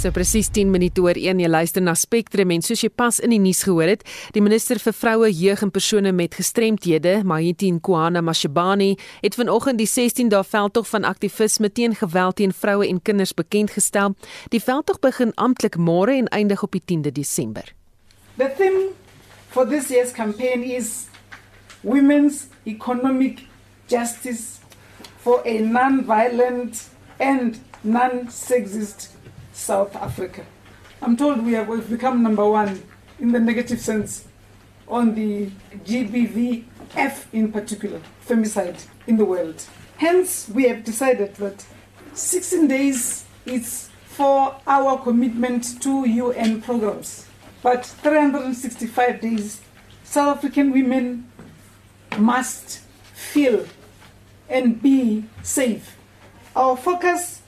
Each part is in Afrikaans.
So presies 10 minute oor 1 jy luister na Spectrum en soos jy pas in die nuus gehoor het, die minister vir vroue, jeug en persone met gestremthede, Mahiti Nkwana Mashibani, het vanoggend die 16 dae veldtog van aktivisme teen geweld teen vroue en kinders bekend gestel. Die veldtog begin amptelik môre en eindig op die 10de Desember. The theme for this year's campaign is women's economic justice for a non-violent and non-sexist South Africa. I'm told we have we've become number one in the negative sense on the GBVF in particular, femicide in the world. Hence, we have decided that 16 days is for our commitment to UN programs. But 365 days, South African women must feel and be safe. Our focus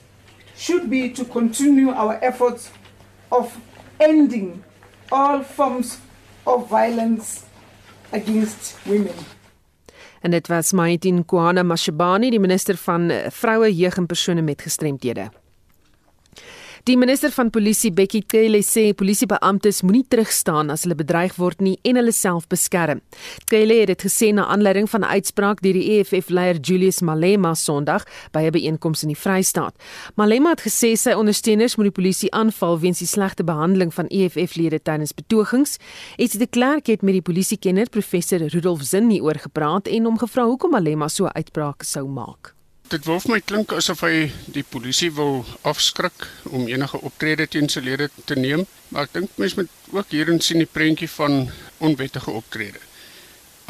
should be to continue our efforts of ending all forms of violence against women. En dit was Maitin Kwana Mashibani, die minister van vroue, jeug en persone met gestremthede. Die minister van polisie Bekkie Cele sê polisiebeamptes moenie terugstaan as hulle bedreig word nie en hulle self beskerm. Cele het dit gesê na aanleiding van 'n uitspraak deur die EFF-leier Julius Malema Sondag by 'n byeenkoms in die Vrystaat. Malema het gesê sy ondersteuners moet die polisie aanval weens die slegte behandeling van EFF-lede tydens betogings. Iets de Klerk het met die polisiekenner professor Rudolf Zinn hieroor gepraat en hom gevra hoekom Malema so 'n uitspraak sou maak dit wil vir my klink asof hy die polisie wil afskrik om enige optrede teen sy lede te neem, maar ek dink mense moet ook hierin sien die prentjie van onwettige optrede.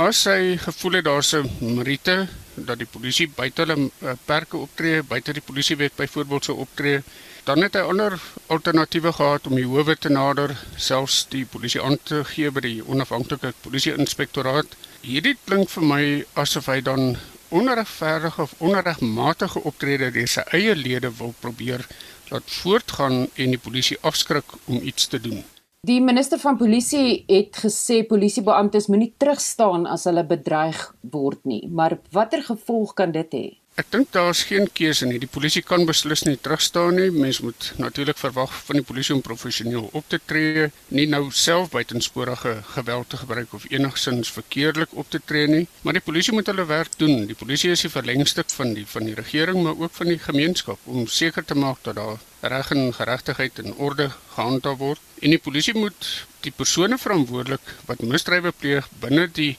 As hy gevoel het daar's 'n meriete dat die polisie buite hulle uh, perke optree, buite die polisiewet byvoorbeeld sou optree, dan het hy ander alternatiewe gehad om die howe te nader, selfs die polisie aan te gee by die onafhanklike polisie-inspektoraat. Hierdie klink vir my asof hy dan onregverdige of onregmatige optrede deur sy eie lede wil probeer laat voortgaan en die polisie afskrik om iets te doen. Die minister van polisie het gesê polisiebeamptes moenie terugstaan as hulle bedreig word nie, maar watter gevolg kan dit hê? Ek dink daar's geen keuse nie. Die polisie kan beslis nie terugstaan nie. Mens moet natuurlik verwag van die polisie om professioneel op te tree, nie nou self buitensporige geweld te gebruik of enigsins verkeerdelik op te tree nie, maar die polisie moet hulle werk doen. Die polisie is die verlengstuk van die van die regering, maar ook van die gemeenskap om seker te maak dat daar reg en geregtigheid en orde gehandhaaf word. En die polisie moet die persone verantwoordelik wat misdrywe pleeg binne die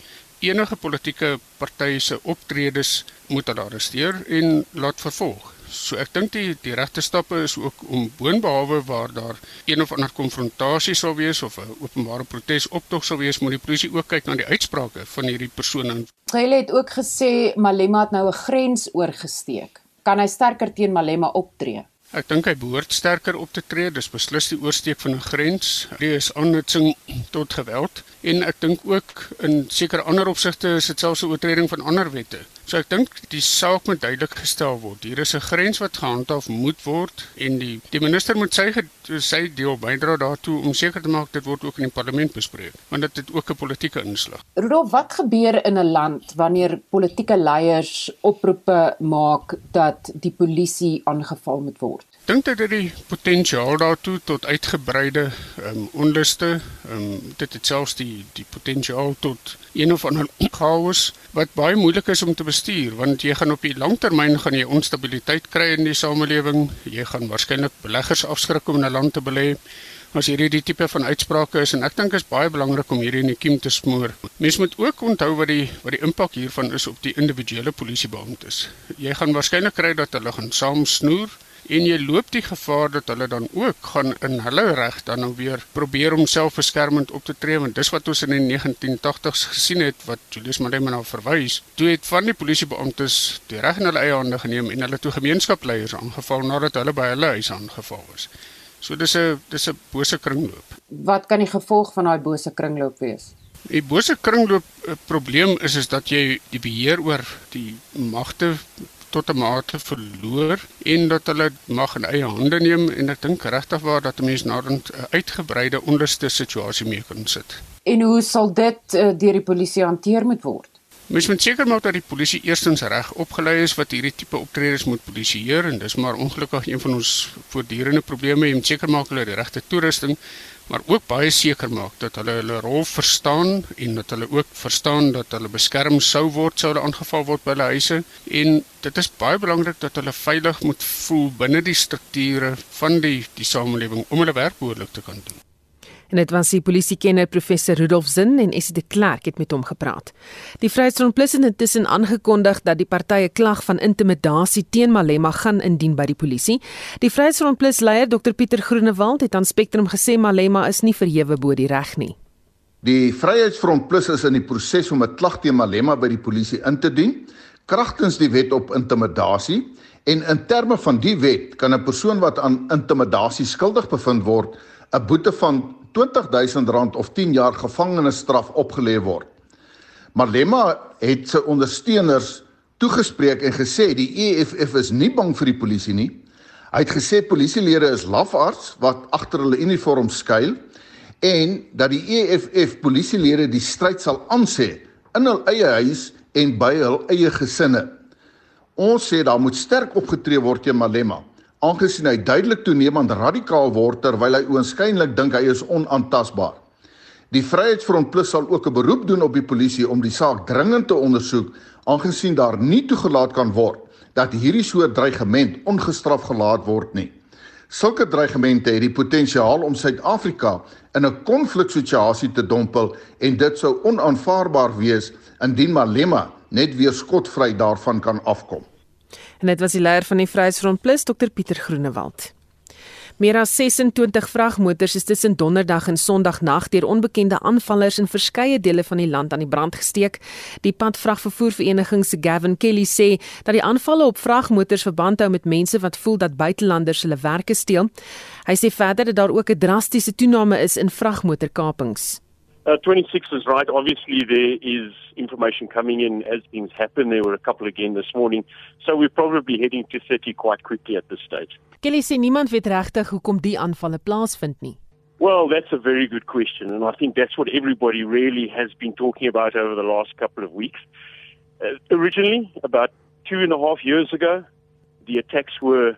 enige politieke party se optredes moet hulle arresteer en laat vervolg. So ek dink die die regte stappe is ook om boonbehalwe waar daar een of ander konfrontasie sal wees of 'n openbare protesoptog sal wees, moet die polisie ook kyk na die uitsprake van hierdie persone. Hulle het ook gesê Malema het nou 'n grens oorgesteek. Kan hy sterker teen Malema optree? Ek dink hy behoort sterker op te tree. Dis beslis die oorsteek van 'n grens. Dit is aanhitsing tot geweld en ek dink ook in sekere ander opsigte is dit selfs 'n oortreding van ander wette. So ek dink die saak moet duidelik gestel word. Hier is 'n grens wat gehandhaaf moet word en die die minister moet sy sy deel bydra daartoe om seker te maak dit word ook in die parlement bespreek, want dit het ook 'n politieke inslag. Rudolf, wat gebeur in 'n land wanneer politieke leiers oproepe maak dat die polisie aangeval moet word? Dink dit het die potensiaal daartoe tot uitgebreide ehm um, onluste, ehm um, dit het selfs die die potensiaal tot een of ander chaos wat baie moeilik is om te bestuur want jy gaan op die langtermyn gaan jy onstabiliteit kry in die samelewing. Jy gaan waarskynlik beleggers afskrik om in 'n land te belê. As hierdie die tipe van uitsprake is en ek dink is baie belangrik om hierdie in die kiem te smoor. Mense moet ook onthou wat die wat die impak hiervan is op die individuele polisiebeamptes. Jy gaan waarskynlik kry dat hulle gaan saam snoer en jy loop die gevaar dat hulle dan ook gaan in hulle reg dan nou weer probeer om selfbeskermend op te tree want dis wat ons in die 1980s gesien het wat Julius Malema nou verwys. Toe het van die polisiebeamptes die reg in hulle eie hande geneem en hulle toe gemeenskapsleiers aangeval nadat hulle by hulle huis aangeval is so dis 'n dis 'n bose kringloop. Wat kan die gevolg van daai bose kringloop wees? Die bose kringloop eh, probleem is is dat jy die beheer oor die magte tot 'n mate verloor en dat hulle mag in eie hande neem en ek dink regtig waar dat 'n mens na 'n uitgebreide onderste situasie mee kan sit. En hoe sal dit uh, deur die polisie hanteer moet word? Mens moet seker maak dat die polisie eerstens reg opgelei is wat hierdie tipe optredes moet polisieer en dis maar ongelukkig een van ons voortdurende probleme. Jy moet seker maak hulle die regte toerusting, maar ook baie seker maak dat hulle hulle rol verstaan en dat hulle ook verstaan dat hulle beskerm sou word sou hulle aangeval word by hulle huise en dit is baie belangrik dat hulle veilig moet voel binne die strukture van die die samelewing om hulle werk behoorlik te kan doen. En dit was die polisiekenner professor Rudolf Zinn en Essie de Klerk het met hom gepraat. Die Vryheidsfront Plus het intussen aangekondig dat die partye klag van intimidasie teen Malema gaan indien by die polisie. Die Vryheidsfront Plus leier Dr Pieter Groenewald het aan Spectrum gesê Malema is nie verhewe bo die reg nie. Die Vryheidsfront Plus is in die proses om 'n klag teen Malema by die polisie in te dien kragtens die wet op intimidasie en in terme van die wet kan 'n persoon wat aan intimidasie skuldig bevind word 'n boete van R20000 of 10 jaar gevangenisstraf opgelê word. Malema het sy ondersteuners toegespreek en gesê die EFF is nie bang vir die polisie nie. Hy het gesê polisielede is lafaards wat agter hulle uniform skuil en dat die EFF polisielede die stryd sal aansê in hul eie huis en by hul eie gesinne. Ons sê daar moet sterk opgetree word teen Malema aangesien hy duidelik toenemend radikaal word terwyl hy oënskynlik dink hy is onaantastbaar. Die Vryheidsfront Plus sal ook 'n beroep doen op die polisie om die saak dringend te ondersoek aangesien daar nie toegelaat kan word dat hierdie soort dreigement ongestraf gelaat word nie. Sulke dreigemente het die potensiaal om Suid-Afrika in 'n konfliksituasie te dompel en dit sou onaanvaarbaar wees indien Malema net weer skotvry daarvan kan afkom. En dit was die leier van die Vryheidsfront Plus, Dr Pieter Groenewald. Meer as 26 vragmotors is tussen Donderdag en Sondagnag deur onbekende aanvallers in verskeie dele van die land aan die brand gesteek. Die padvragvervoervereniging se Gavin Kelly sê dat die aanvalle op vragmotors verband hou met mense wat voel dat buitelanders hulle werke steel. Hy sê verder dat daar ook 'n drastiese toename is in vragmotorkapings. Uh, 26 is right. Obviously, there is information coming in as things happen. There were a couple again this morning. So we're probably heading to 30 quite quickly at this stage. Kelly sê niemand weet regtig hoekom die aanvalle plaasvind nie. Well, that's a very good question. And I think that's what everybody really has been talking about over the last couple of weeks. Uh, originally, about two and a half years ago, the attacks were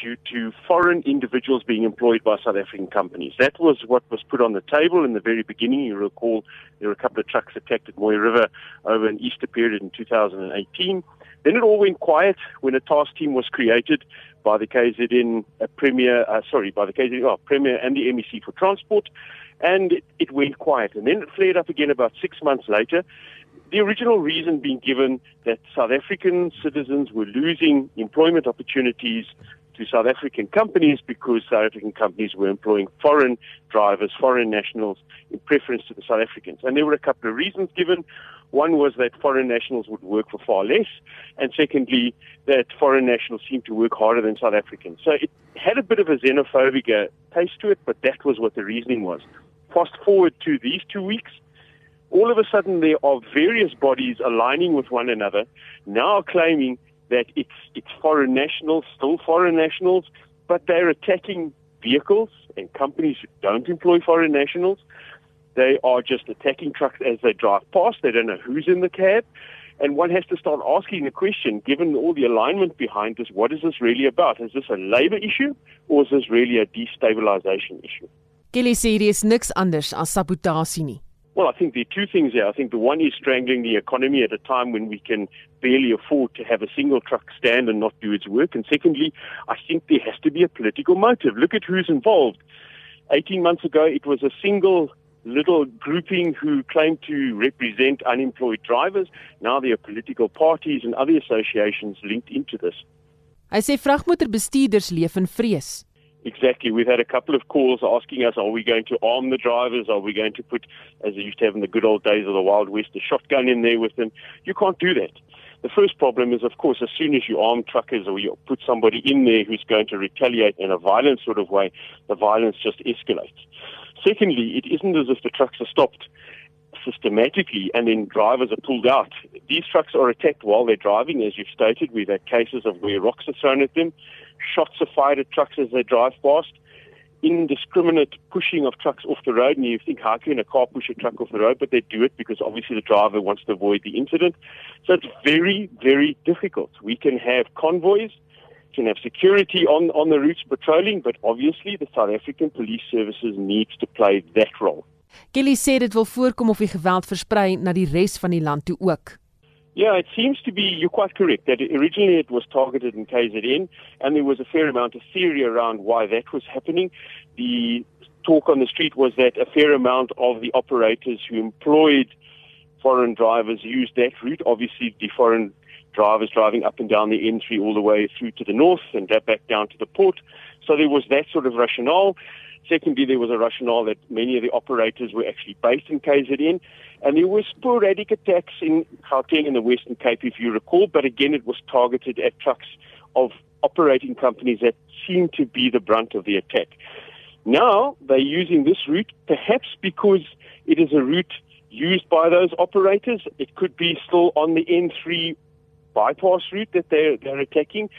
due to foreign individuals being employed by South African companies. That was what was put on the table in the very beginning. You recall there were a couple of trucks attacked at Moy River over an Easter period in 2018. Then it all went quiet when a task team was created by the KZN Premier, uh, sorry, by the KZN oh, Premier and the MEC for Transport, and it, it went quiet. And then it flared up again about six months later. The original reason being given that South African citizens were losing employment opportunities to South African companies because South African companies were employing foreign drivers, foreign nationals, in preference to the South Africans. And there were a couple of reasons given. One was that foreign nationals would work for far less, and secondly, that foreign nationals seemed to work harder than South Africans. So it had a bit of a xenophobic uh, taste to it, but that was what the reasoning was. Fast forward to these two weeks, all of a sudden there are various bodies aligning with one another, now claiming that it's it's foreign nationals, still foreign nationals, but they're attacking vehicles and companies who don't employ foreign nationals. They are just attacking trucks as they drive past. They don't know who's in the cab. And one has to start asking the question, given all the alignment behind this, what is this really about? Is this a labor issue or is this really a destabilization issue? Kelly sê hier is niks anders as sabotasie nie. Well, I think there are two things here. I think the one is strangling the economy at a time when we can barely afford to have a single truck stand and not do its work. And secondly, I think there has to be a political motive. Look at who's involved. 18 months ago, it was a single little grouping who claimed to represent unemployed drivers. Now there are political parties and other associations linked into this. Hy sê vragmotorbestuurders leef in vrees. Exactly. We've had a couple of calls asking us, are we going to arm the drivers? Are we going to put, as they used to have in the good old days of the Wild West, a shotgun in there with them? You can't do that. The first problem is, of course, as soon as you arm truckers or you put somebody in there who's going to retaliate in a violent sort of way, the violence just escalates. Secondly, it isn't as if the trucks are stopped systematically and then drivers are pulled out. These trucks are attacked while they're driving, as you've stated. We've had cases of where rocks are thrown at them shots are fired at trucks as they drive past. indiscriminate pushing of trucks off the road, and you think, how can a car push a truck off the road? But they do it because obviously the driver wants to avoid the incident. So it's very, very difficult. We can have convoys, can have security on, on the routes patrolling, but obviously the South African police services needs to play that role. Kelly sê dit wil voorkom of die geweld versprei na die res van die land toe ook. Yeah, it seems to be, you're quite correct, that originally it was targeted in KZN, and there was a fair amount of theory around why that was happening. The talk on the street was that a fair amount of the operators who employed foreign drivers used that route. Obviously, the foreign drivers driving up and down the N3 all the way through to the north and back down to the port. So there was that sort of rationale. Secondly, there was a rationale that many of the operators were actually based in KZN. And there were sporadic attacks in Gauteng and the Western Cape, if you recall, but again, it was targeted at trucks of operating companies that seemed to be the brunt of the attack. Now, they're using this route, perhaps because it is a route used by those operators. It could be still on the N3 bypass route that they're, they're attacking.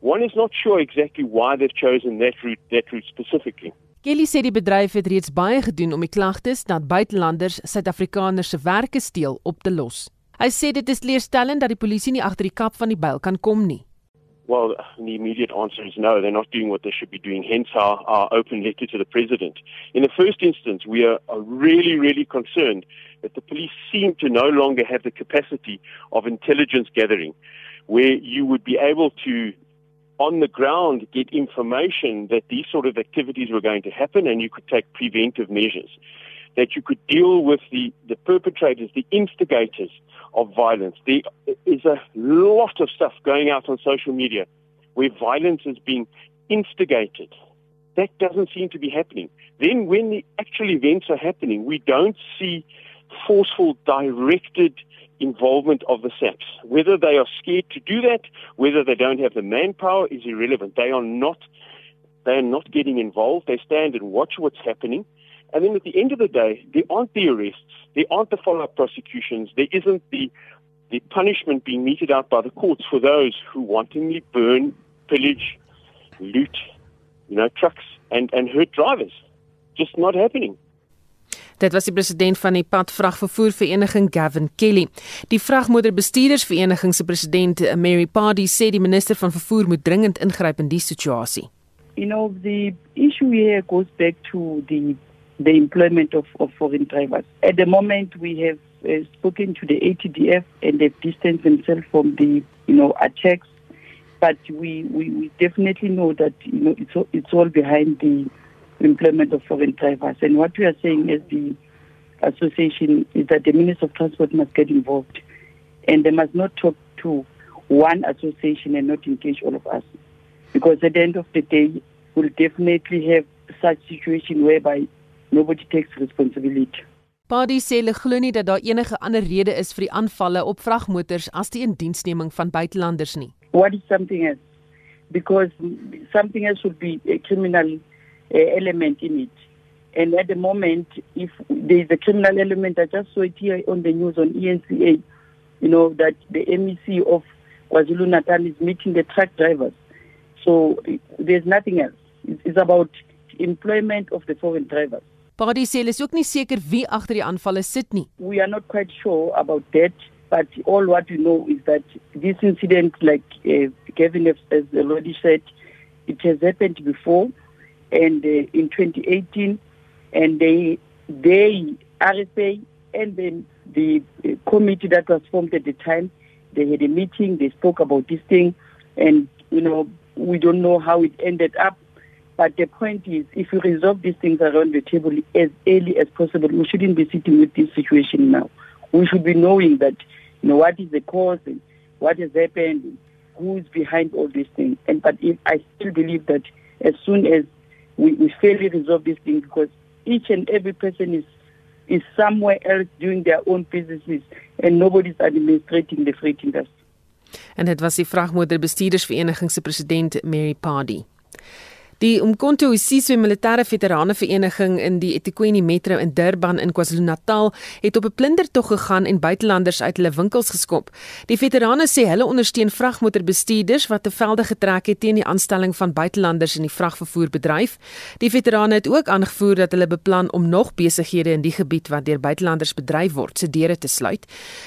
One is not sure exactly why they've chosen that route, that route specifically. Kelly sê die bedryf het reeds baie gedoen om die klagtes dat buitelanders Suid-Afrikaners se werke steel op te los. Hy sê dit is leerstellend dat die polisie nie agter die kap van die byl kan kom nie. Well, the immediate answer is no, they're not doing what they should be doing, hence our, our open letter to the president. In the first instance, we are, are really, really concerned that the police seem to no longer have the capacity of intelligence gathering, where you would be able to on the ground get information that these sort of activities were going to happen and you could take preventive measures. That you could deal with the, the perpetrators, the instigators of violence. There is a lot of stuff going out on social media where violence is being instigated. That doesn't seem to be happening. Then when the actual events are happening, we don't see forceful, directed involvement of the SAPs. Whether they are scared to do that, whether they don't have the manpower is irrelevant. They are not they are not getting involved. They stand and watch what's happening. And then at the end of the day, there aren't the arrests, there aren't the follow-up prosecutions, there isn't the the punishment being meted out by the courts for those who wantonly burn, pillage, loot, you know, trucks and, and hurt drivers. Just not happening. Dit was die president van die padvragvervoer vereniging Gavin Kelly. Die vragmotorbestuurdersvereniging se president Mary Pardy sê die minister van vervoer moet dringend ingryp in die situasie. You know the issue here goes back to the the employment of, of foreign drivers. At the moment we have uh, spoken to the ATDF and they've distanced themselves from the you know attacks but we, we, we definitely know that you know it's all, it's all behind the employment of foreign drivers. And what we are saying as the association is that the Minister of Transport must get involved. And they must not talk to one association and not engage all of us. Because at the end of the day, we'll definitely have such situation whereby nobody takes responsibility. Party sê hulle glo nie dat daar enige ander rede is vir die aanvalle op vragmotors as die indiensneming van buitelanders nie. What is something else? Because something else would be a criminal uh, element in it. And at the moment, if there is a criminal element, I just saw it here on the news on ENCA, you know, that the MEC of KwaZulu Natal is meeting the truck drivers. So there's nothing else. It's about employment of the foreign drivers. Party sê hulle is ook nie seker wie agter die aanvalle sit nie. We are not quite sure about that, but all what we know is that this incident, like uh, Kevin has already said, it has happened before and uh, in 2018 and they they RSA and then the committee that was formed at the time they had a meeting they spoke about this thing and you know we don't know how it ended up but the point is if we resolve these things around the table as early as possible we shouldn't be sitting with this situation now. We should be knowing that you know what is the cause and what has happened who is behind all these things. And but if i still believe that as soon as we, we fairly resolve this thing because each and every person is is somewhere else doing their own businesses and nobody's administrating the freight industry. En dit was die vragmotorbestuurdersvereniging se president Mary Pardy. Die Umkhonto weSizwe Militêre Veterane Vereniging in die eThekwini Metro in Durban in KwaZulu-Natal het op 'n plundertog gegaan en buitelanders uit hulle winkels geskop. Die veterane sê hulle ondersteun vragmotorbestuurders wat te velde getrek het teen die aanstelling van buitelanders in die vragvervoerbedryf. Die veterane het ook aangevoer dat hulle beplan om nog besighede in die gebied wat deur buitelanders bedryf word, se deure te sluit.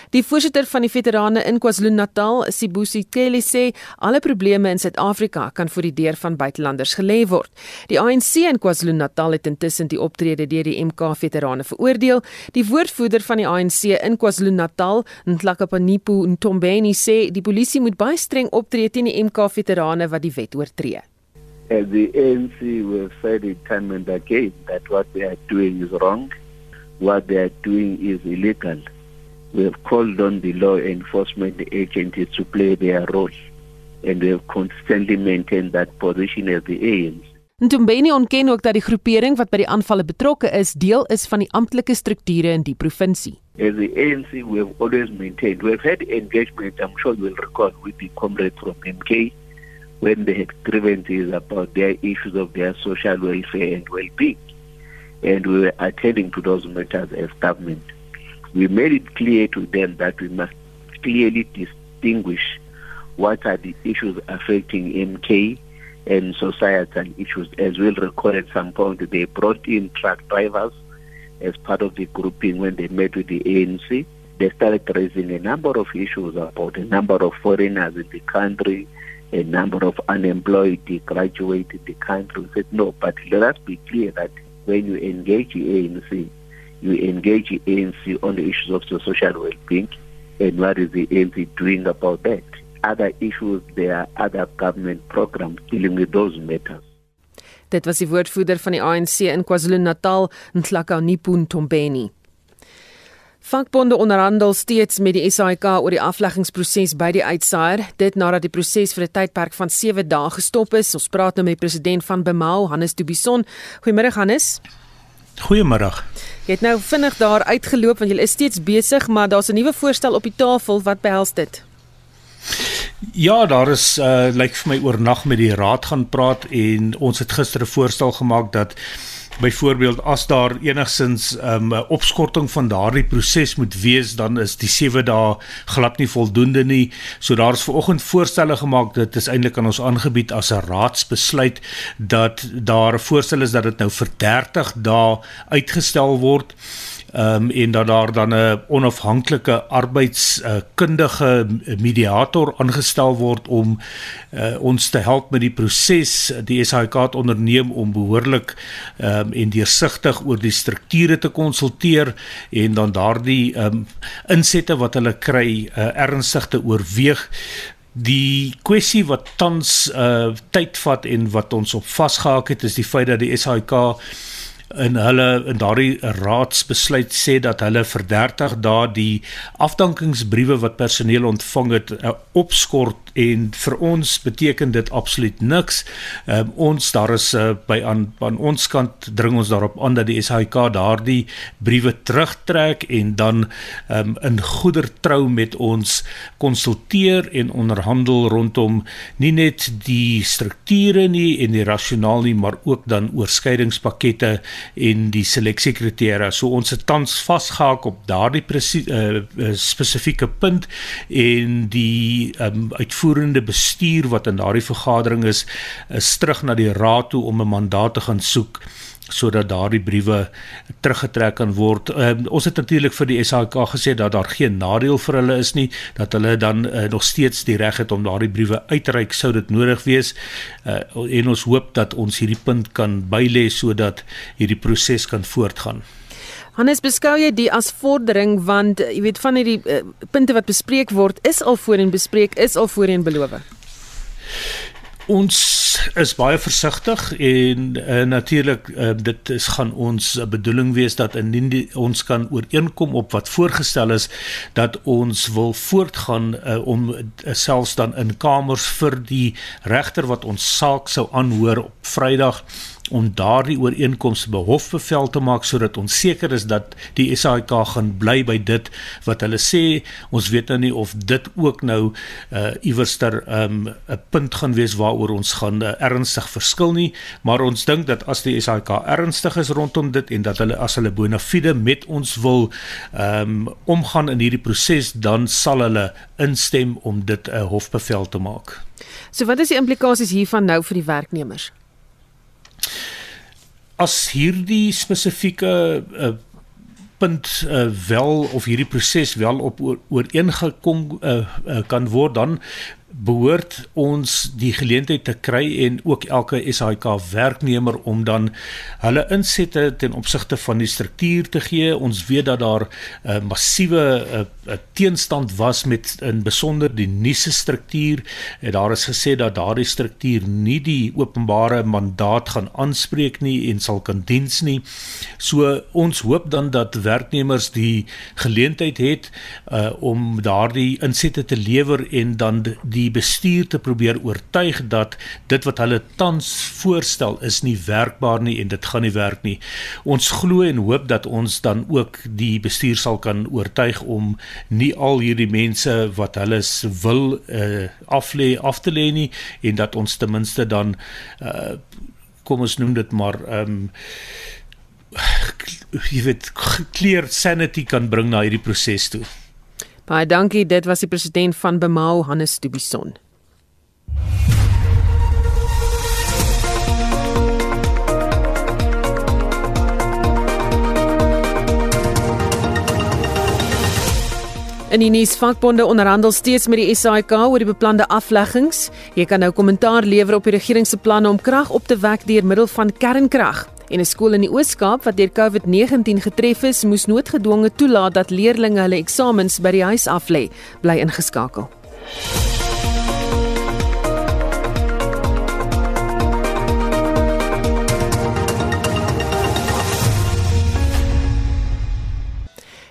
Die voorsitter van die veterane in KwaZulu-Natal, Sibusi Kelly sê alle probleme in Suid-Afrika kan voor die deur van buitelanders gelê word. Die ANC in KwaZulu-Natal het intussen die optrede deur die MK veterane veroordeel. Die woordvoerder van die ANC in KwaZulu-Natal, Nhlakapanipo Ntombeni sê die polisie moet baie streng optree teen die MK veterane wat die wet oortree. As the ANC will say the time and again that what they are doing is wrong, what they are doing is illegal. We have called on the law enforcement agencies to play their role and we have constantly maintained that position as the ANC. Ntombeni ontken ook dat die groepering wat by die aanvalle betrokke is, deel is van die amptelike strukture in die provinsie. As the ANC, we have always maintained, we have had engagement, I'm sure you will recall, with the comrades from MK when they had grievances about their issues of their social welfare and well-being. And we were attending to those matters as government. We made it clear to them that we must clearly distinguish what are the issues affecting MK and societal issues. As we'll recall at some point, they brought in truck drivers as part of the grouping when they met with the ANC. They started raising a number of issues about a number of foreigners in the country, a number of unemployed graduates in the country. We said, no, but let us be clear that when you engage the ANC, you engage the ANC on the issues of the social well-being and what is the ANC doing about that. Other issues, there are other government programs dealing with those matters. Dit was die woordvoerder van die ANC in KwaZulu-Natal, Nhlaka Nipun Tombeni. Vakbonde onderhandel steeds met die SAIK oor die afleggingsproses by die uitsaaier, dit nadat die proses vir 'n tydperk van 7 dae gestop is. Ons praat nou met die president van Bemau, Hannes Dubison. Goeiemôre Hannes. Goeiemôre. Jy het nou vinnig daar uitgeloop want jy is steeds besig, maar daar's 'n nuwe voorstel op die tafel. Wat behels dit? Ja, daar is uh lyk vir my oornag met die raad gaan praat en ons het gister 'n voorstel gemaak dat byvoorbeeld as daar enigsins 'n um, opskorting van daardie proses moet wees dan is die 7 dae glad nie voldoende nie. So daar's vanoggend voorstelle gemaak dit is eintlik aan ons aangebied as 'n raadsbesluit dat daar 'n voorstel is dat dit nou vir 30 dae uitgestel word ehm um, en dat daar dan 'n onafhanklike arbeidskundige mediator aangestel word om uh, ons te help met die proses. Die SAIK het onderneem om behoorlik um, en deursigtig oor die strukture te konsulteer en dan daardie um, insette wat hulle kry uh, ernstig te oorweeg. Die kwessie wat tans uh tyd vat en wat ons op vasgehake het is die feit dat die SAIK in hulle in daardie raadsbesluit sê dat hulle vir 30 dae die afdankingsbriewe wat personeel ontvang het uh, opskort en vir ons beteken dit absoluut niks. Um, ons daar is uh, by aan aan ons kant dring ons daarop aan dat die SAIK daardie briewe terugtrek en dan um, in goeie trou met ons konsulteer en onderhandel rondom nie net die strukture nie en die rasionaal nie maar ook dan oorskeidingspakkette en die seleksiekriteria. So ons het tans vasgehaak op daardie uh, spesifieke punt en die um, uitvoer uitvoerende bestuur wat in daardie vergadering is, is terug na die raad toe om 'n mandaat te gaan soek sodat daardie briewe teruggetrek kan word. Uh, ons het natuurlik vir die SAK gesê dat daar geen nadeel vir hulle is nie, dat hulle dan uh, nog steeds die reg het om daardie briewe uitreik sou dit nodig wees. Uh, en ons hoop dat ons hierdie punt kan bylê sodat hierdie proses kan voortgaan. Hannes beskou jy die as vordering want jy weet van hierdie uh, punte wat bespreek word is al voorheen bespreek is al voorheen beloof. Ons is baie versigtig en uh, natuurlik uh, dit is gaan ons uh, bedoeling wees dat indien die, ons kan ooreenkom op wat voorgestel is dat ons wil voortgaan uh, om uh, selfs dan in kamers vir die regter wat ons saak sou aanhoor op Vrydag om daardie ooreenkomste behofbevel te maak sodat ons seker is dat die SAIK gaan bly by dit wat hulle sê. Ons weet nou nie of dit ook nou uh iewerster um 'n punt gaan wees waaroor ons gaan uh, ernstig verskil nie, maar ons dink dat as die SAIK ernstig is rondom dit en dat hulle as hulle bona fide met ons wil um omgaan in hierdie proses, dan sal hulle instem om dit 'n uh, hofbevel te maak. So wat is die implikasies hiervan nou vir die werknemers? As hierdie spesifieke uh, punt uh, wel of hierdie proses wel op ooreengekom uh, uh, kan word dan behoort ons die geleentheid te kry en ook elke SAIK werknemer om dan hulle insette ten opsigte van die struktuur te gee. Ons weet dat daar 'n uh, massiewe uh, uh, teenstand was met in besonder die nuuse struktuur. En daar is gesê dat daardie struktuur nie die openbare mandaat gaan aanspreek nie en sal kan diens nie. So ons hoop dan dat werknemers die geleentheid het uh, om daardie insette te lewer en dan die bestuur te probeer oortuig dat dit wat hulle tans voorstel is nie werkbaar nie en dit gaan nie werk nie. Ons glo en hoop dat ons dan ook die bestuur sal kan oortuig om nie al hierdie mense wat hulle wil uh, aflê af te lê nie en dat ons ten minste dan uh, kom ons noem dit maar ehm um, jy weet clear sanity kan bring na hierdie proses toe. Baie dankie, dit was die president van Bemau, Hannes Dubison. En die nuus vakbonde onderhandel steeds met die SAIK oor die beplande afleggings. Jy kan nou kommentaar lewer op die regering se planne om krag op te wek deur middel van kernkrag. En 'n skool in die Oos-Kaap wat deur COVID-19 getref is, moes noodgedwonge toelaat dat leerders hulle eksamens by die huis aflê. Bly ingeskakel.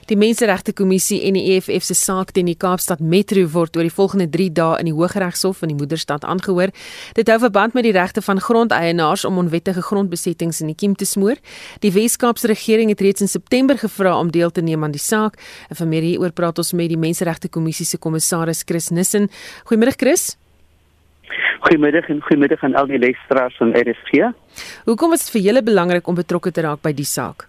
Die Menseregte Kommissie en die EFF se saak teen die Kaapstad Metro word oor die volgende 3 dae in die Hooggeregshof in die Moederstad aangehoor. Dit hou verband met die regte van grondeienaars om onwettige grondbesettings in die kiem te smoor. Die Wes-Kaapse regering het reeds in September gevra om deel te neem aan die saak. En vir meer hieroor praat ons met die Menseregte Kommissie se kommissaris Chris Nissen. Goeiemôre Chris. Goeiemiddag en goeiemiddag aan al die luisteraars van RSG. Hoekom is dit vir julle belangrik om betrokke te raak by die saak?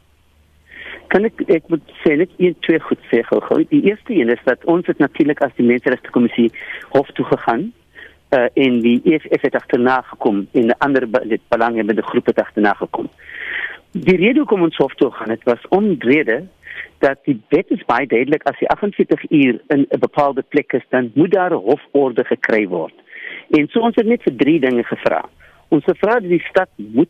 Kan ek ek moet sê net een twee goed sê gou. Die eerste een is dat ons het natuurlik as die menseregte kommissie hof toe gegaan uh, en die EFF het agterna gekom en ander belange met die groep het agterna gekom. Die rede hoekom ons hof toe gaan het was omrede dat die wet is baie duidelik as jy 48 uur in 'n bepaalde plek is dan moet daar 'n hoforde gekry word. En so ons het net vir drie dinge gevra. Ons het gevra dat die stad moet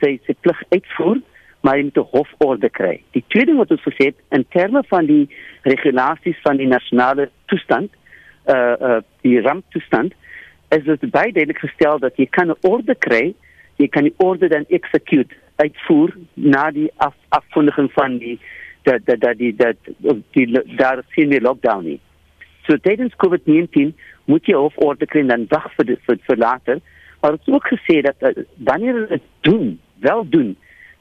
sy sy plig uitvoer maar jy moet 'n hoforde kry. Die tweede wat ons gesê het in terme van die regulasies van die nasionale toestand, uh uh die ramptoestand, is dit baie duidelik gestel dat jy kan 'n orde kry, jy kan die orde dan execute uitvoer na die af, afkondiging van die dat dat dat die dat die daar sien die lockdown nie. So tydens COVID-19 moet jy hoforde kry dan wag vir vir, vir later. Maar is ook gesê dat uh, wanneer dit doen, wel doen,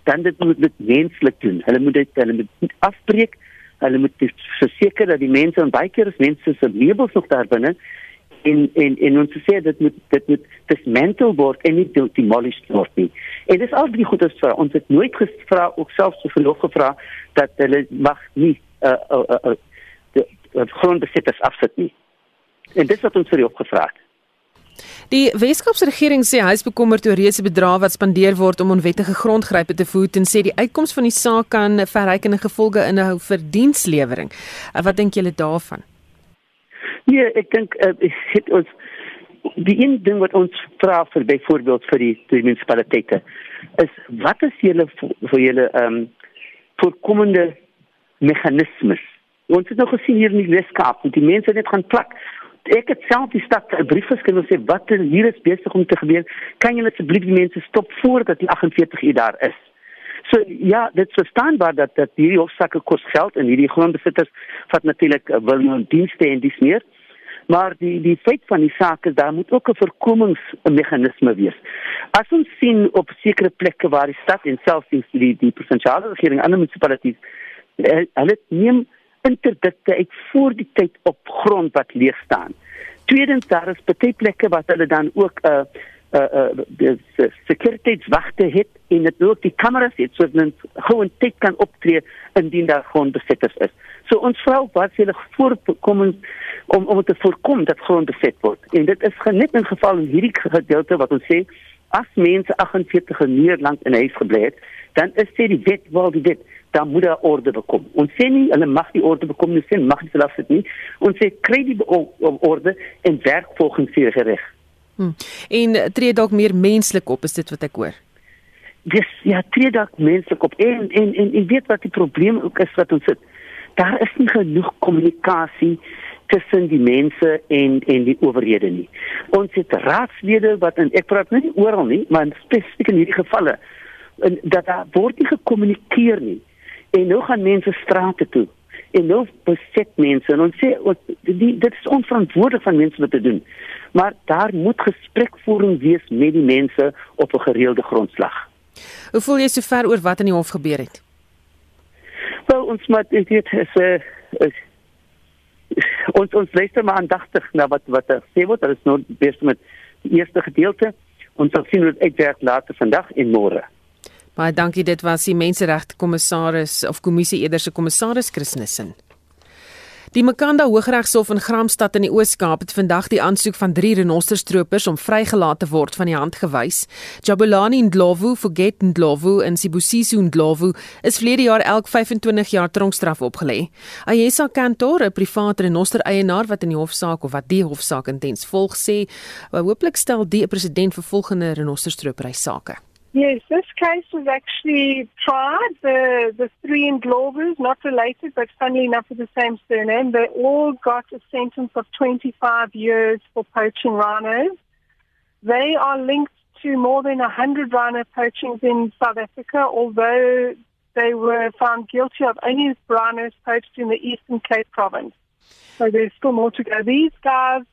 dan dit moet dit menslik doen. Hulle moet dit hulle moet afbreek. Hulle moet verseker dat die mense en baie keer is mense se meubels nog daar binne en en en ons sê dit moet dit moet dismantle word en nie demolished word nie. En dis al die goeie vir ons het nooit gevra ook selfs so verlof gevra dat hulle mag nie uh uh uh, uh die grondbesitters afsit nie. En dis wat ons vir jou gevra het. Die Weskaapse regering sê hy is bekommerd oor reuse bedrae wat spandeer word om onwettige grondgrype te voed en sê die uitkoms van die saak kan verrykende gevolge inhou vir dienslewering. Uh, wat dink julle daarvan? Nee, ek dink uh, het ons die een ding wat ons vra vir byvoorbeeld vir die, die munisipaliteite is wat is julle vir julle ehm um, voorkomende meganismes? Ons het nou gesien hier in die Weskaap, die mense net gaan plak ek het self die stad 'n brief geskryf en sê wat er hier is besig om te gebeur. Kan julle asseblief die mense stop voordat die 48 uur daar is? So ja, dit is verstaanbaar dat dat hierdie hofsaake kos geld en hierdie grondbesitters wat natuurlik uh, wil nou dienste en dis meer. Maar die die feit van die saak is daar moet ook 'n voorkomingsmeganisme wees. As ons sien op sekere plekke waar die stad en selfs die die, die provinsiale regering en ander munisipaliteite eh, hulle neem interdikte uit voor die tyd op grond wat leeg staan. Tweedens daar is baie plekke wat hulle dan ook 'n uh, uh, uh, die sekuriteitswagte het en dit ook die kameras het sodat men gewoon tyd kan optree indien daar grondbesetters is. So ons vra wat hulle voorkom om om te voorkom dat grond beset word. En dit is net in geval in hierdie gedeelte wat ons sê as mense 48 en meer lank in huis gebly het, dan is dit die wet wel die wet dan moet daar orde bekom. Ons sê nie hulle mag die orde bekom nie, sê mag hulle dit nie. Ons sê kry die orde en werk volgens die reg. Hmm. En tree dalk meer menslik op, is dit wat ek hoor. Dis ja, tree dalk menslik op. En en en ek weet wat die probleem ook is wat ons sit. Daar is nie genoeg kommunikasie tussen die mense en en die owerhede nie. Ons het raadslede wat en ek praat nie oral nie, maar spesifiek in hierdie gevalle en dat daar word nie gekommunikeer nie. En nou gaan mense strate toe. En nou beset mense en ons sê die, dit is onverantwoordelik van mense om te doen. Maar daar moet gesprekvoering wees met die mense op 'n gereelde grondslag. Hoe voel jy sover oor wat in die hof gebeur het? Wel, ons moet dit is 'n uh, uh, ons ons luister maar aandagtig na wat wat er sê word. Dit is nou bes met die eerste gedeelte. Ons sal sien hoe dit uitwerk later vandag en môre. Baie dankie. Dit was die menseregte kommissaris of kommissie eerder se kommissaris Chris Nissen. Die Makanda Hooggeregshof in Gramstad in die Oos-Kaap het vandag die aansoek van drie renosterstropers om vrygelaat te word van die hand gewys. Jabulani Ndlovu, Forget Ndlovu en Sibusiso Ndlovu is vlede jaar elk 25 jaar tronkstraf opgelê. Ayesa Kantor, 'n private renoster-eienaar wat in die hofsaak of wat die hofsaak intens volg, sê hooplik stel die 'n presedent vir volgende renosterstropery sake. Yes, this case was actually tried. The the three in Globers, not related, but funnily enough with the same surname, they all got a sentence of 25 years for poaching rhinos. They are linked to more than 100 rhino poachings in South Africa, although they were found guilty of only rhinos poached in the Eastern Cape province. So there's still more to go. These guys'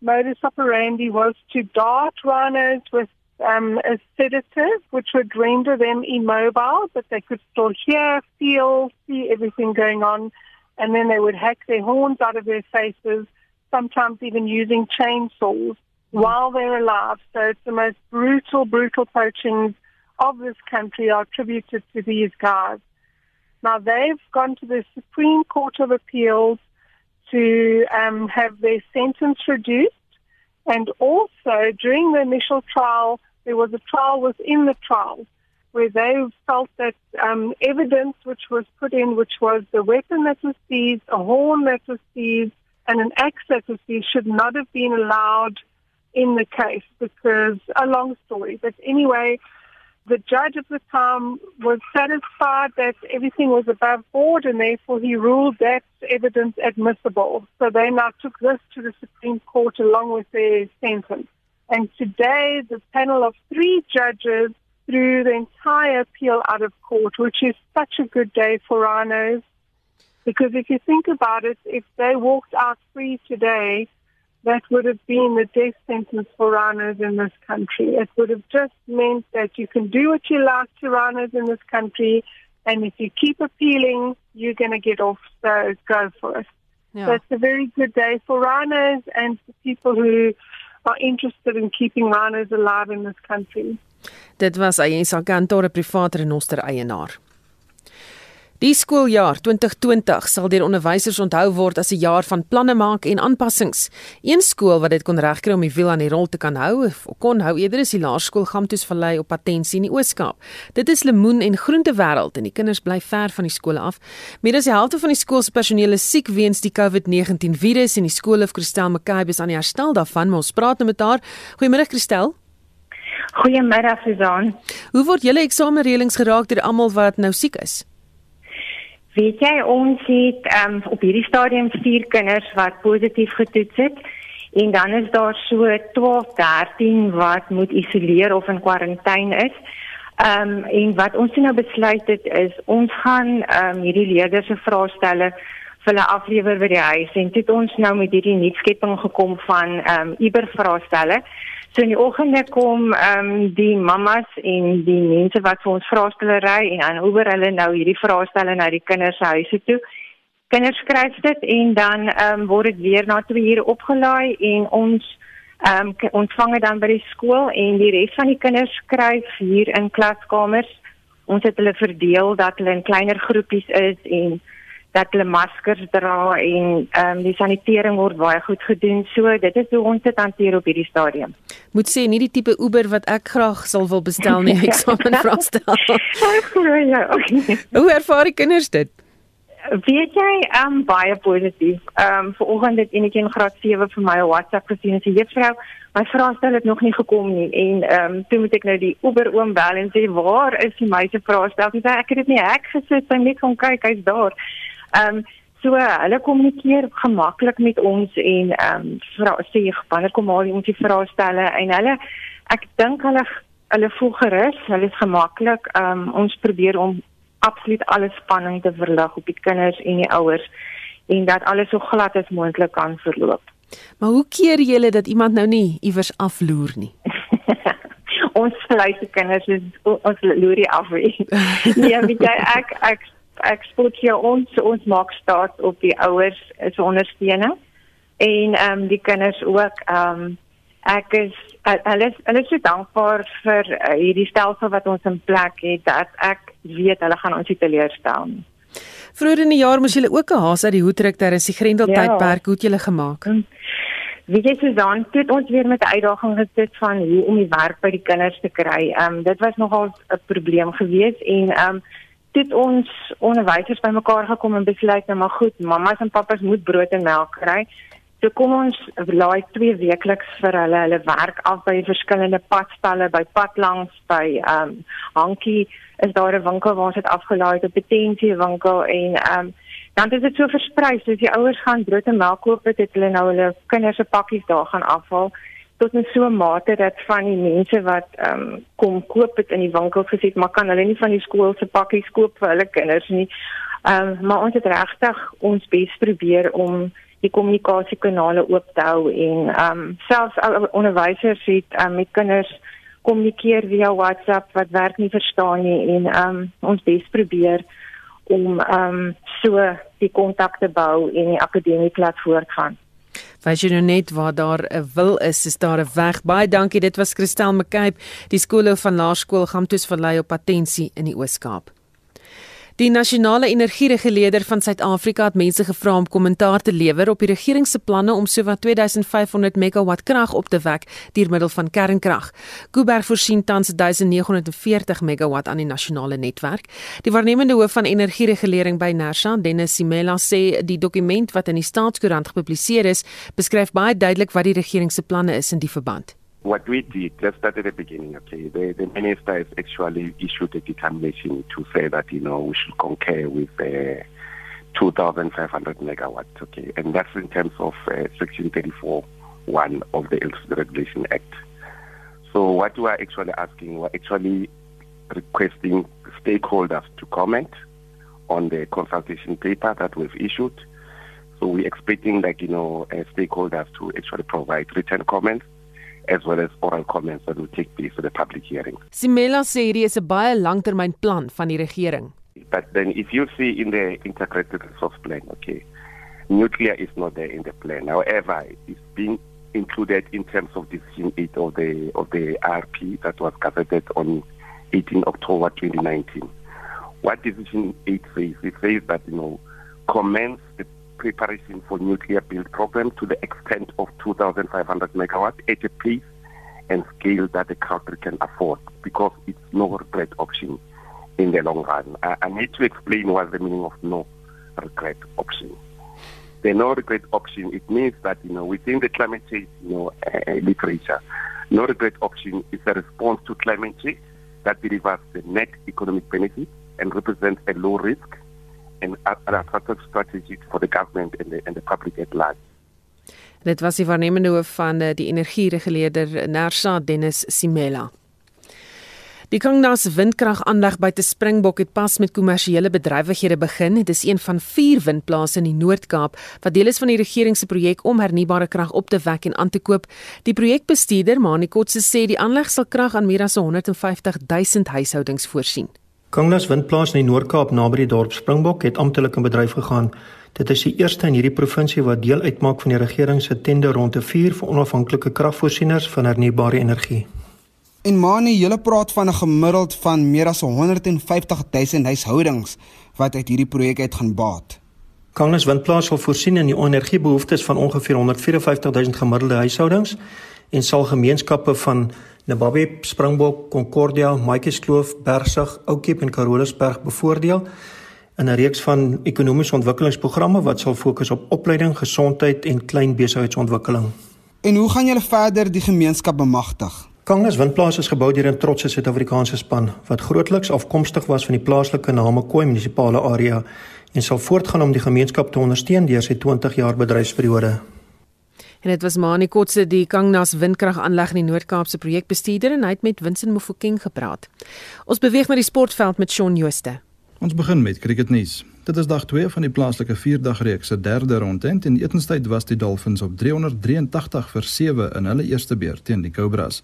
modus operandi was to dart rhinos with um, a sedative, which would render them immobile, but they could still hear, feel, see everything going on. And then they would hack their horns out of their faces, sometimes even using chainsaws while they're alive. So it's the most brutal, brutal poachings of this country are attributed to these guys. Now they've gone to the Supreme Court of Appeals to um, have their sentence reduced. And also during the initial trial, there was a trial within the trial where they felt that um, evidence which was put in, which was the weapon that was seized, a horn that was seized, and an axe that was seized, should not have been allowed in the case because a long story. But anyway, the judge at the time was satisfied that everything was above board and therefore he ruled that evidence admissible. So they now took this to the Supreme Court along with their sentence. And today, the panel of three judges threw the entire appeal out of court, which is such a good day for rhinos. Because if you think about it, if they walked out free today, that would have been the death sentence for rhinos in this country. It would have just meant that you can do what you like to rhinos in this country, and if you keep appealing, you're going to get off. So go for it. Yeah. So it's a very good day for rhinos and for people who are interested in keeping rhinos alive in this country. Dit was Ayensa Kantor, 'n private renoster eienaar. Die skooljaar 2020 sal deur onderwysers onthou word as 'n jaar van planne maak en aanpassings. Een skool wat dit kon regkry om die wiel aan die rol te kan hou, of kon hou eerder is die laerskool Gamtoes Vallei op Patensie in die Oos-Kaap. Dit is lemoen en groente wêreld en die kinders bly ver van die skole af. Meer as die helfte van die skool se personeel is siek weens die COVID-19 virus en die skoolhoof Christel McCabe is aan die herstel daarvan. Ons praat nou met haar. Goeiemôre Christel. Goeiemôre Suzan. Hoe word julle eksamenreëlings geraak deur almal wat nou siek is? Weet jy ons het um, op hierdie stadium vier kinders wat positief getoets het en dan is daar so 12, 13 wat moet isoleer of in kwarantyne is. Ehm um, en wat ons nou besluit het is ons gaan ehm um, hierdie leerders se vraestelle vir hulle aflewer by die huis en dit ons nou met hierdie nuutskepping gekom van ehm um, Uber vraestelle. So in die oggende kom ehm um, die mammas en die mense wat vir ons vraestelle ry en dan Uber hulle nou hierdie vraestelle na die kinders se huise toe. Kinders skryf dit en dan ehm um, word dit weer na 2 ure opgelaai en ons ehm um, ontvang dit dan by die skool en die res van die kinders skryf hier in klaskamers. Ons het hulle verdeel dat hulle in kleiner groepies is en dat hulle maskers dra en ehm um, die sanitering word baie goed gedoen. So dit is hoe ons dit hanteer op hierdie stadium. Moet sê nie die tipe Uber wat ek graag sal wil bestel nie, ek sal men vra stel. ja, okay. Hoe ervaar die kinders dit? Weet jy, ehm um, baie positief. Ehm um, vanoggend het enetjie in graad 7 vir my 'n WhatsApp gesien en sê juffrou, my vraestel het nog nie gekom nie en ehm um, toe moet ek nou die Uber oom bel en sê waar is die meisie vraestel? Sy sê ek het dit nie hek gesit, sy net kom kyk, hy's daar. Ehm um, so hulle kommunikeer gemaklik met ons en ehm um, vra sê wanneer kom al ons die vraestelle en hulle ek dink hulle hulle voel gerus, hulle is gemaklik. Ehm um, ons probeer om absoluut alle spanning te verlig op die kinders en die ouers en dat alles so glad as moontlik kan verloop. Maar hoe keer julle dat iemand nou nie iewers afloer nie? ons vleise kinders is ons loer die af. nee, weet jy ek ek ek spoed hier ons ons maak staat op die ouers se ondersteuning en ehm um, die kinders ook ehm um, ek is hulle hulle is so dankbaar vir uh, hierdie stelsel wat ons in plek het dat ek weet hulle gaan ons nie teleurstel nie. Vroeger in die jaar moes julle ook 'n haas uit die hoed trek ter is die Grendel ja. tydperk hoe het julle gemaak? Hm. Wie jy sê dan het ons weer met 'n uitdaging gesit van hoe om die werk by die kinders te kry. Ehm um, dit was nogal 'n probleem geweest en ehm um, het ons onderwysers bymekaar gekom en besluit nou maar goed, mammas en pappas moet brood en melk kry. So kom ons laai twee weekliks vir hulle hulle werk af by verskillende padstalle, by padlangs, by ehm um, Hankie is daar 'n winkel waar ons dit afgelaai het, 'n potensie winkel en ehm um, dan is dit so versprei, so as die ouers gaan brood en melk koop, het hulle nou hulle kinders se pakkies daar gaan afhaal tot 'n so mate dat van die mense wat ehm um, kom koop dit in die winkel gesê maar kan hulle nie van die skool se pakkies koop vir hulle kinders nie. Ehm um, maar ons het regtig ons bes probeer om die kommunikasiekanale oop te hou en ehm um, selfs onderwysers het um, met kinders kommunikeer via WhatsApp wat werk nie verstaan nie en ehm um, ons bes probeer om ehm um, so die kontakte bou en die akademie laat voortgaan. Weet jy nou net waar daar 'n wil is, is daar 'n weg. Baie dankie. Dit was Christel McCabe, die skoolhoof van Laerskool Gamtoes Vallei op Patensie in die Oos-Kaap. Die nasionale energiereguleerder van Suid-Afrika het mense gevra om kommentaar te lewer op die regering se planne om sowat 2500 megawatt krag op te wek deur middel van kernkrag. Kuiberg voorsien tans 1940 megawatt aan die nasionale netwerk. Die waarnemende hoof van energieregulering by Nersa, Dennis Simela, sê die dokument wat in die staatskoerant gepubliseer is, beskryf baie duidelik wat die regering se planne is in die verband. What we did, let's start at the beginning, okay. The, the minister has actually issued a determination to say that, you know, we should concur with uh, 2,500 megawatts, okay. And that's in terms of uh, Section 34 1 of the Electricity Regulation Act. So what we are actually asking, we're actually requesting stakeholders to comment on the consultation paper that we've issued. So we're expecting, like, you know, uh, stakeholders to actually provide written comments as well as oral comments that will take place at the public hearing. Simela sê hierdie is 'n baie langtermynplan van die regering. But then if you see in the integrated resource plan, okay, nuclear is not there in the plan. However, it's being included in terms of decision 8 of the of the RP that was gazetted on 18 October 2019. What decision 8 says, it says that, you know, commence the preparation for nuclear build program to the extent of 2,500 megawatts at a pace and scale that the country can afford because it's no regret option in the long run. I, I need to explain what the meaning of no regret option. The no regret option, it means that, you know, within the climate change, you know, uh, literature, no regret option is a response to climate change that delivers the net economic benefit and represents a low risk and an attractive strategy for the government and the, and the public at large. Dit was die waarnemende hoof van eh, die energiereguleerder Nersa Dennis Simela. Die Kangnas windkragaanleg by te Springbok het pas met kommersiële bedrywighede begin. Dit is een van 4 windplase in die Noord-Kaap wat deel is van die regering se projek om hernubare krag op te wek en aan te koop. Die projekbestuurder, Mani Kotse, sê die aanleg sal krag aan meer as 150 000 huishoudings voorsien. Kangnas windplaas in die Noord-Kaap naby die dorp Springbok het amptelik in bedryf gegaan. Dit is die eerste in hierdie provinsie wat deel uitmaak van die regering se tender rondte 4 vir onafhanklike kragvoorsieners van hernubare energie. En Mani, jy praat van 'n gemiddeld van meer as 150 000 huishoudings wat uit hierdie projek uit gaan baat. Kangas windplaas sal voorsien in die energiebehoeftes van ongeveer 154 000 gemiddelde huishoudings en sal gemeenskappe van Nababe, Springbok, Concordia, Maatjieskloof, Bergsig, Oukiep en Carolusberg bevoordeel in 'n reeks van ekonomiese ontwikkelingsprogramme wat sal fokus op opleiding, gesondheid en klein besigheidsontwikkeling. En hoe gaan julle verder die gemeenskap bemagtig? Kangas Windplaas is gebou deur 'n trotse Suid-Afrikaanse span wat grootliks afkomstig was van die plaaslike Namakwa munisipale area en sal voortgaan om die gemeenskap te ondersteun deur sy 20 jaar bedryfsperiode. En dit was Mani Kotse die Kangnas windkragaanleg in die Noord-Kaapse projekbestuurder en hy het met Vincent Mofokeng gepraat. Ons beweeg na die sportveld met Shaun Jooste. Ons begin met cricketnuus. Dit is dag 2 van die plaaslike 4-dagreeks se derde ronde en in etenstyd was die Dolphins op 383 vir 7 in hulle eerste beurt teen die Cobras.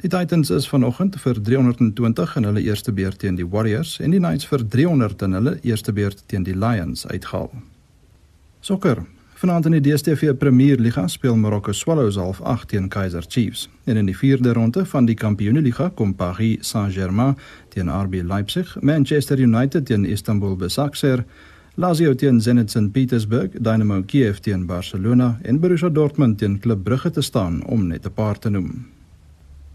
Die Titans is vanoggend vir 320 in hulle eerste beurt teen die Warriors en die Knights vir 300 in hulle eerste beurt teen die Lions uitgehaal. Sokker. Vanaand in die DStv Premier Liga speel Marokko Swallows half 8 teen Kaizer Chiefs. En in die vierde ronde van die Kampioenliga kom Paris Saint-Germain teen RB Leipzig, Manchester United teen Istanbul Besiktas, Lazio teen Zenit St Petersburg, Dynamo Kiev teen Barcelona en Borussia Dortmund teen Club Brugge te staan om net 'n paar te noem.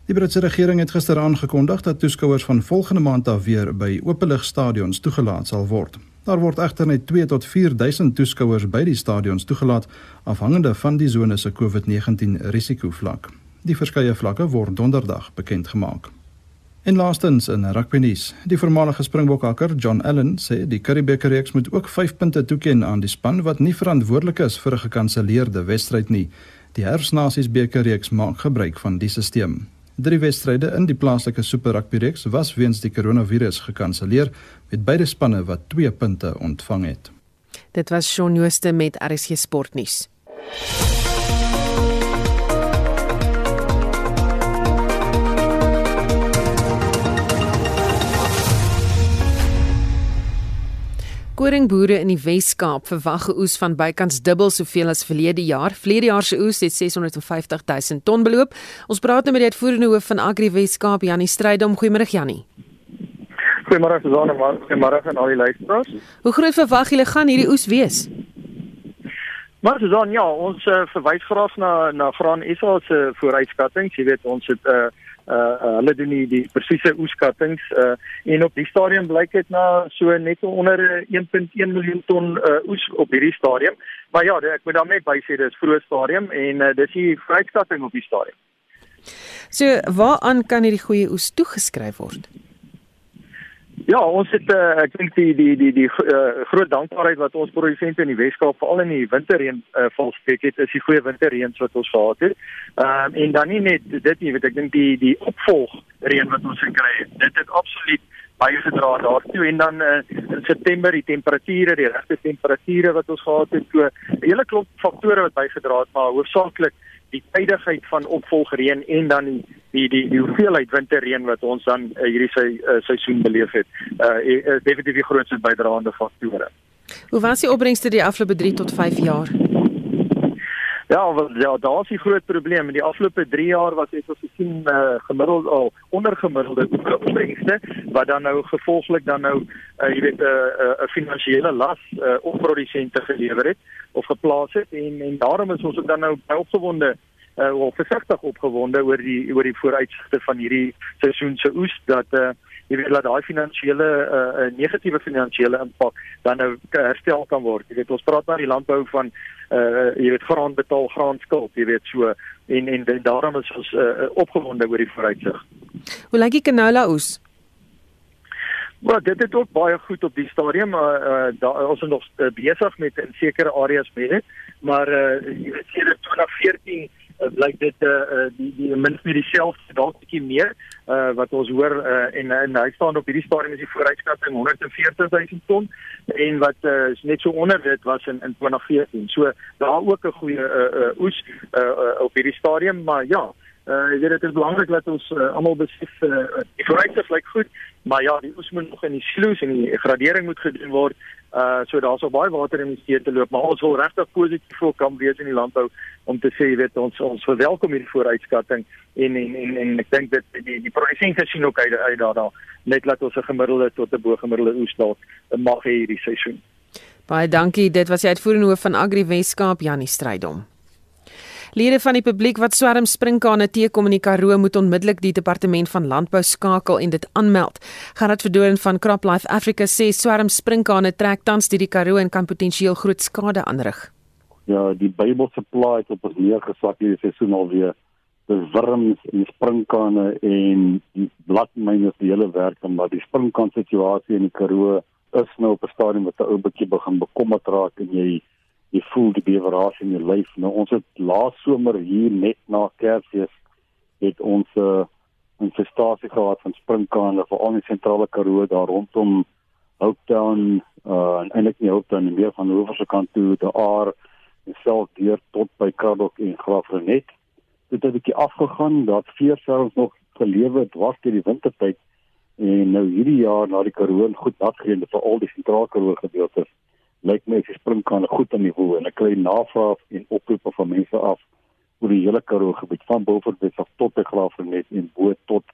Die Britse regering het gister aangekondig dat toeskouers van volgende maand af weer by openligstadions toegelaat sal word. Daar word egter net 2 tot 4000 toeskouers by die stadions toegelaat afhangende van die sone se COVID-19 risikovlak. Die verskeie vlakke word donderdag bekend gemaak. En laastens in rugby nuus, die voormalige Springbokakker John Allen sê die Currie-Beeker reeks moet ook 5 punte toeken aan die span wat nie verantwoordelik is vir 'n gekanselleerde wedstryd nie. Die Herfsnasies beker reeks maak gebruik van die stelsel. Drie wedstryde in die plaaslike Super Rugby reeks was weens die koronavirus gekanselleer met beide spanne wat 2 punte ontvang het. Dit was Shaun Jooste met RSG Sportnuus. Koringboere in die Wes-Kaap verwag 'n oes van bykans dubbel soveel as verlede jaar. Verlede jaar se oes het 650 000 ton beloop. Ons praat nou met die uitvoerende hoof van Agri Wes-Kaap, Janie Strydom. Goeiemôre Janie. Goeiemôre Susan en goeiemôre aan al die luisteraars. Hoe groot verwag julle gaan hierdie oes wees? Maar Susan, ja, ons uh, verwys graag na na Graan SA se vooruitskattinge. Jy weet, ons het 'n uh, uh hulle doen die, die presiese oeskattings uh en op die stadium blyk dit na so net onder 1.1 miljoen ton uh oes op hierdie stadium. Maar ja, ek moet dan net by sê dis vroeë stadium en uh, dis die vryskatting op die stadium. So waaraan kan hierdie goeie oes toegeskryf word? Ja, ons het uh, ek dink die die die die uh, groot dankbaarheid wat ons produsente in die Weskaap veral in die winterreën uh, volspreek het, is die goeie winterreëns wat ons gehad het. Ehm um, en dan nie net dit nie, weet ek dink die die opvolgreën wat ons gekry het. Dit het absoluut baie gedra daartoe en dan uh, in September die temperature, die regte temperature wat ons gehad het, so 'n hele klomp faktore wat bygedra het, maar hoofsaaklik die tydigheid van opvolgreën en dan die die die, die hoeveelheid winterreën wat ons dan uh, hierdie sy uh, seisoen beleef het. Uh is definitief die grootste bydraende faktore. Hoe was die opbrengste die afgelope 3 tot 5 jaar? Ja, wel ja, daar is 'n groot probleem. In die afgelope 3 jaar was dit ons gesien uh, gemiddeld al ondergemiddelde opbrengste wat dan nou gevolglik dan nou uh, jy weet 'n uh, 'n uh, finansiële las uh, op produsente gelewer het of geplaas het en en daarom is ons ook dan nou baie opgewonde uh, of versigtig opgewonde oor die oor die vooruitsigte van hierdie seisoen se oes dat uh, jy weet dat daai finansiële uh, negatiewe finansiële impak dan nou herstel kan word. Jy weet ons praat maar die landbou van uh jy weet graan betaal graan skuld, jy weet so en en, en daarom is ons uh, opgewonde oor die vooruitsig. Hoe lyk die canola oes? Maar dit het ook baie goed op die stadium maar uh, uh, ons is nog uh, besig met in sekere areas met dit, maar uh, jy weet sedert 2014 uh, blyk dit uh, uh, die die min vir dieselfde dalk bietjie meer uh wat ons hoor uh en, en hy staan op hierdie stadium is die vooruitskatting 140 000 ton en wat uh, net so onder dit was in in 2014. So daar ook 'n goeie uh, uh oes uh, uh op hierdie stadium, maar ja, uh jy weet dit is belangrik dat ons uh, almal besef uh, die vooruitsig lyk goed, maar ja, die oes moet nog in die sluis en die gradering moet gedoen word. Uh so daar's al baie water in die see te loop, maar ons wil regtig positief voor kan wees in die landbou om te sê jy weet ons ons verwelkom hierdie vooruitskatting en en en, en ek dink dit die die produsente sien ook uit uit daar daar net laat ons 'n gemiddelde tot 'n bo gemiddelde oes dalk mag hê hierdie seisoen. Baie dankie. Dit was die uitvoerende hoof van Agri Weskaap Janie Strydom. Lede van die publiek wat swerm sprinkane teekom in die Karoo moet onmiddellik die departement van landbou skakel en dit aanmeld. Gerard Verdoorn van CropLife Africa sê swerm sprinkane trek tans deur die Karoo en kan potensieel groot skade aanrig. Ja, die Bybelse plaas op ons neergesak hierdie seisoen alweer. Dis wurms en sprinkane en die bladmyne se hele werk en maar die sprinkaan situasie in die Karoo is nou op 'n stadium wat ou bietjie begin bekommerd raak en jy jy voel die bewerasie in jou lyf. Nou ons het laas somer hier net na Kersfees het ons 'n uh, infestasie gehad van sprinkane veral in die sentrale Karoo daar rondom Houttown uh en eintlik nie Houttown nie meer van die oeverse kant toe die aar en self deur tot by Kardok en Graafrenet. Dit het 'n bietjie afgegaan dat vier selfs nog gelewe dwars deur die wintertyd en nou hierdie jaar na die Karoo goed nat gereën vir al die sentrale Karoo gedeeltes lyk my die springkane goed aan die niveau en ek kry navraag en oproepe van mense af oor die hele Karoo gebied van Beaufort af tot by Graafrenet en bo tot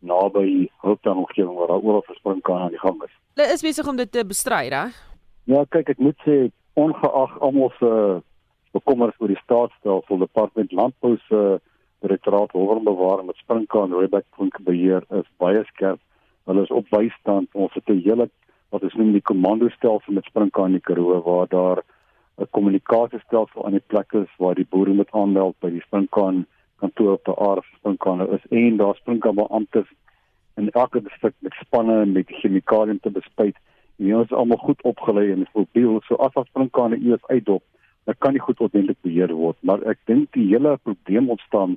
naby Hulptown omgewing waar daar oral springkane aan die gang is. Hulle is besig om dit te bestry, reg? Ja, kyk, ek moet sê ongeag almal se bekommers oor die staatsstelsel, departement landbou se direktoraat hoërbewaring met springkaan Rebek beheer is baie skerp. Hulle is op bystand. Ons het 'n hele wat ons noem die komando stelsel met springkaan in die Karoo waar daar 'n kommunikasiestelsel aan die plek is waar die boere moet aanmeld by die springkaan kantoor op die aard springkaan is en daar springkaan beamptes in elke distrik met spanne met chemikalieë te bespuit. En ons is almal goed opgelei en mobiel so as as springkaan eers uitdop, dan kan die goed ordentlik beheer word, maar ek dink die hele probleem ontstaan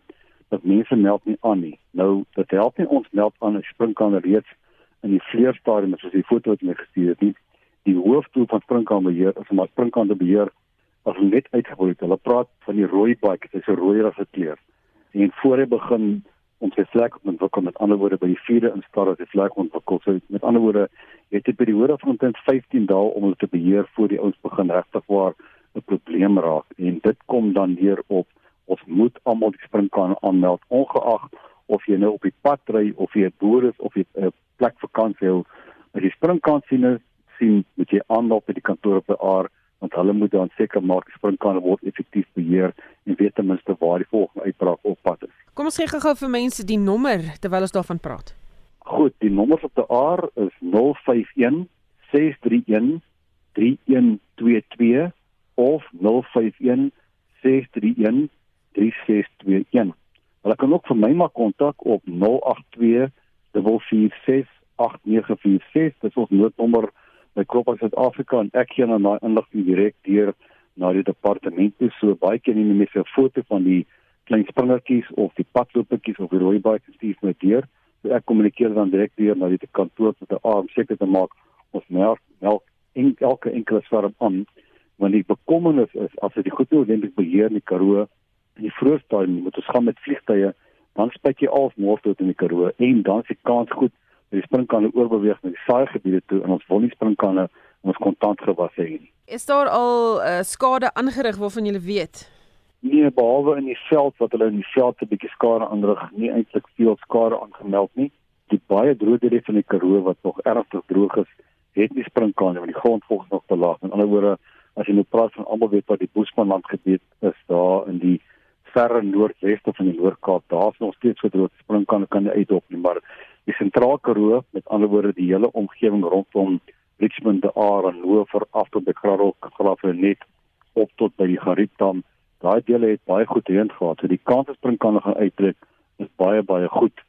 dat mense meld nie aan nie. Nou dit help nie ons meld aan as springkaan reeds in die vleerstadium soos die foto wat my gestuur het nie die hoofdoel van springkaan beheer is om maar springkaan te beheer as net uitgebreek hulle praat van die rooi baik dit is 'n rooi ras kleur. En voor hy begin om sy vlek ontwikkel met ander woorde by die vierde instaar as die vlek ontwikkel. So met ander woorde jy het 'n periode van omtrent 15 dae om dit te beheer voor die ouens begin regtig waar 'n probleem raak. En dit kom dan neer op ons moet almal die springkaan aanmeld ongeag of jy nou op die pad ry of jy 'n boer is of jy 'n plek vakansie hou. As jy springkans sien, sien moet jy aanloop by die kantoor op die aar want hulle moet dan seker maak springkans word effektief beheer en weet ten minste waar die volgende uitbraak op pad is. Kom ons gee gou vir mense die nommer terwyl ons daarvan praat. Goed, die nommers op die aar is 051 631 3122 of 051 631 3621. Hulle kan ook vir my maak kontak op 082 4468946. Dit is ons noodnommer by Kropa Suid-Afrika en ek gee dan daai inligting direk deur na die departement toe. So baie keer neem mense 'n foto van die klein springertjies of die padlopertjies of die rooi baie stuur met deur. So ek kommunikeer dan direk deur na die kantoor met 'n arm seker te maak ons melk melk en elke enkele swarm aan want die bekommernis is as dit goed ordentlik beheer in die Karoo in die vroeë stadium moet ons gaan met vliegtye dan spuit jy al môre tot in die Karoo en dan die kans goed dat die springkanne oorbeweeg na die saai gebiede toe en ons wil nie springkanne ons kontant gewas hê nie. Is daar al uh, skade aangerig waarvan jy weet? Nee, behalwe in die veld wat hulle in die veld 'n bietjie skade aanrig, nie eintlik veel skade aangemeld nie. Die baie droë dele van die Karoo wat nog ernstig droog is, het nie springkanne want die grond volgens nog te laag. In ander woorde, as jy nou praat van almal weet wat die Boesmanland gebied is daar in die verre noordweste van die Noord-Kaap. Daar's nog steeds gedroog springkanne kan nie uitdop nie, maar die sentraal Karoo, met ander woorde die hele omgewing rondom Richmond, die Aar en Hoëver af tot by Kraddock, Graafrenet op tot by die Gariepdam. Daai dele het baie goed reën gehad. So die kans dat springkanne gaan uittrek is baie baie goed.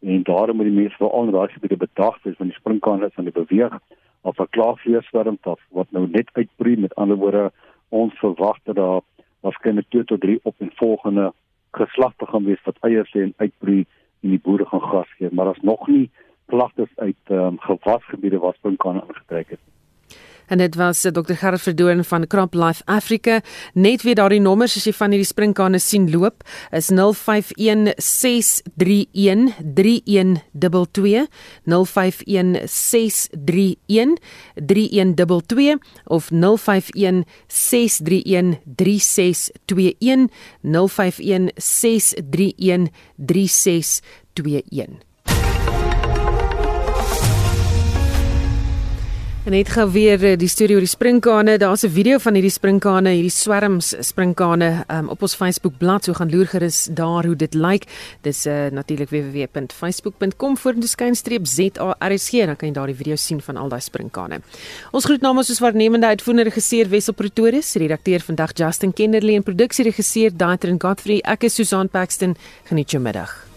En daarom moet die mense veral in daai gebiede bedag wees want die springkanne is aan die beweeg of 'n klaarvleeswerm wat nou net uitbroei met ander woorde ons verwag dat daar waarskynlik 2 tot 3 op en volgende geslagte gaan wees wat eiers lê en uitbroei en die boere gaan gas gee, maar daar's nog nie klagtes uit ehm um, gewasgebiede waar sprinkane ingetrek het en dit was eh, Dr Gerard Verdoorn van Crop Life Africa. Net weer daardie nommers as jy van hierdie sprinkane sien loop is 0516313122 0516313122 of 0516313621 0516313621 Net gou weer eh, die storie oor die sprinkane. Daar's 'n video van hierdie sprinkane, hierdie swerms sprinkane um, op ons Facebook bladsy. So gaan loer gerus daar hoe dit lyk. Dis uh, natuurlik www.facebook.com vorentoeskynstreep ZARSG en dan kan jy daar die video sien van al daai sprinkane. Ons groet namens ons waarnemende uitvoerende regisseur Wessel Pretorius, redakteur vandag Justin Kennerly en produksieregisseur Daitrin Godfrey. Ek is Susan Paxton. Geniet jou middag.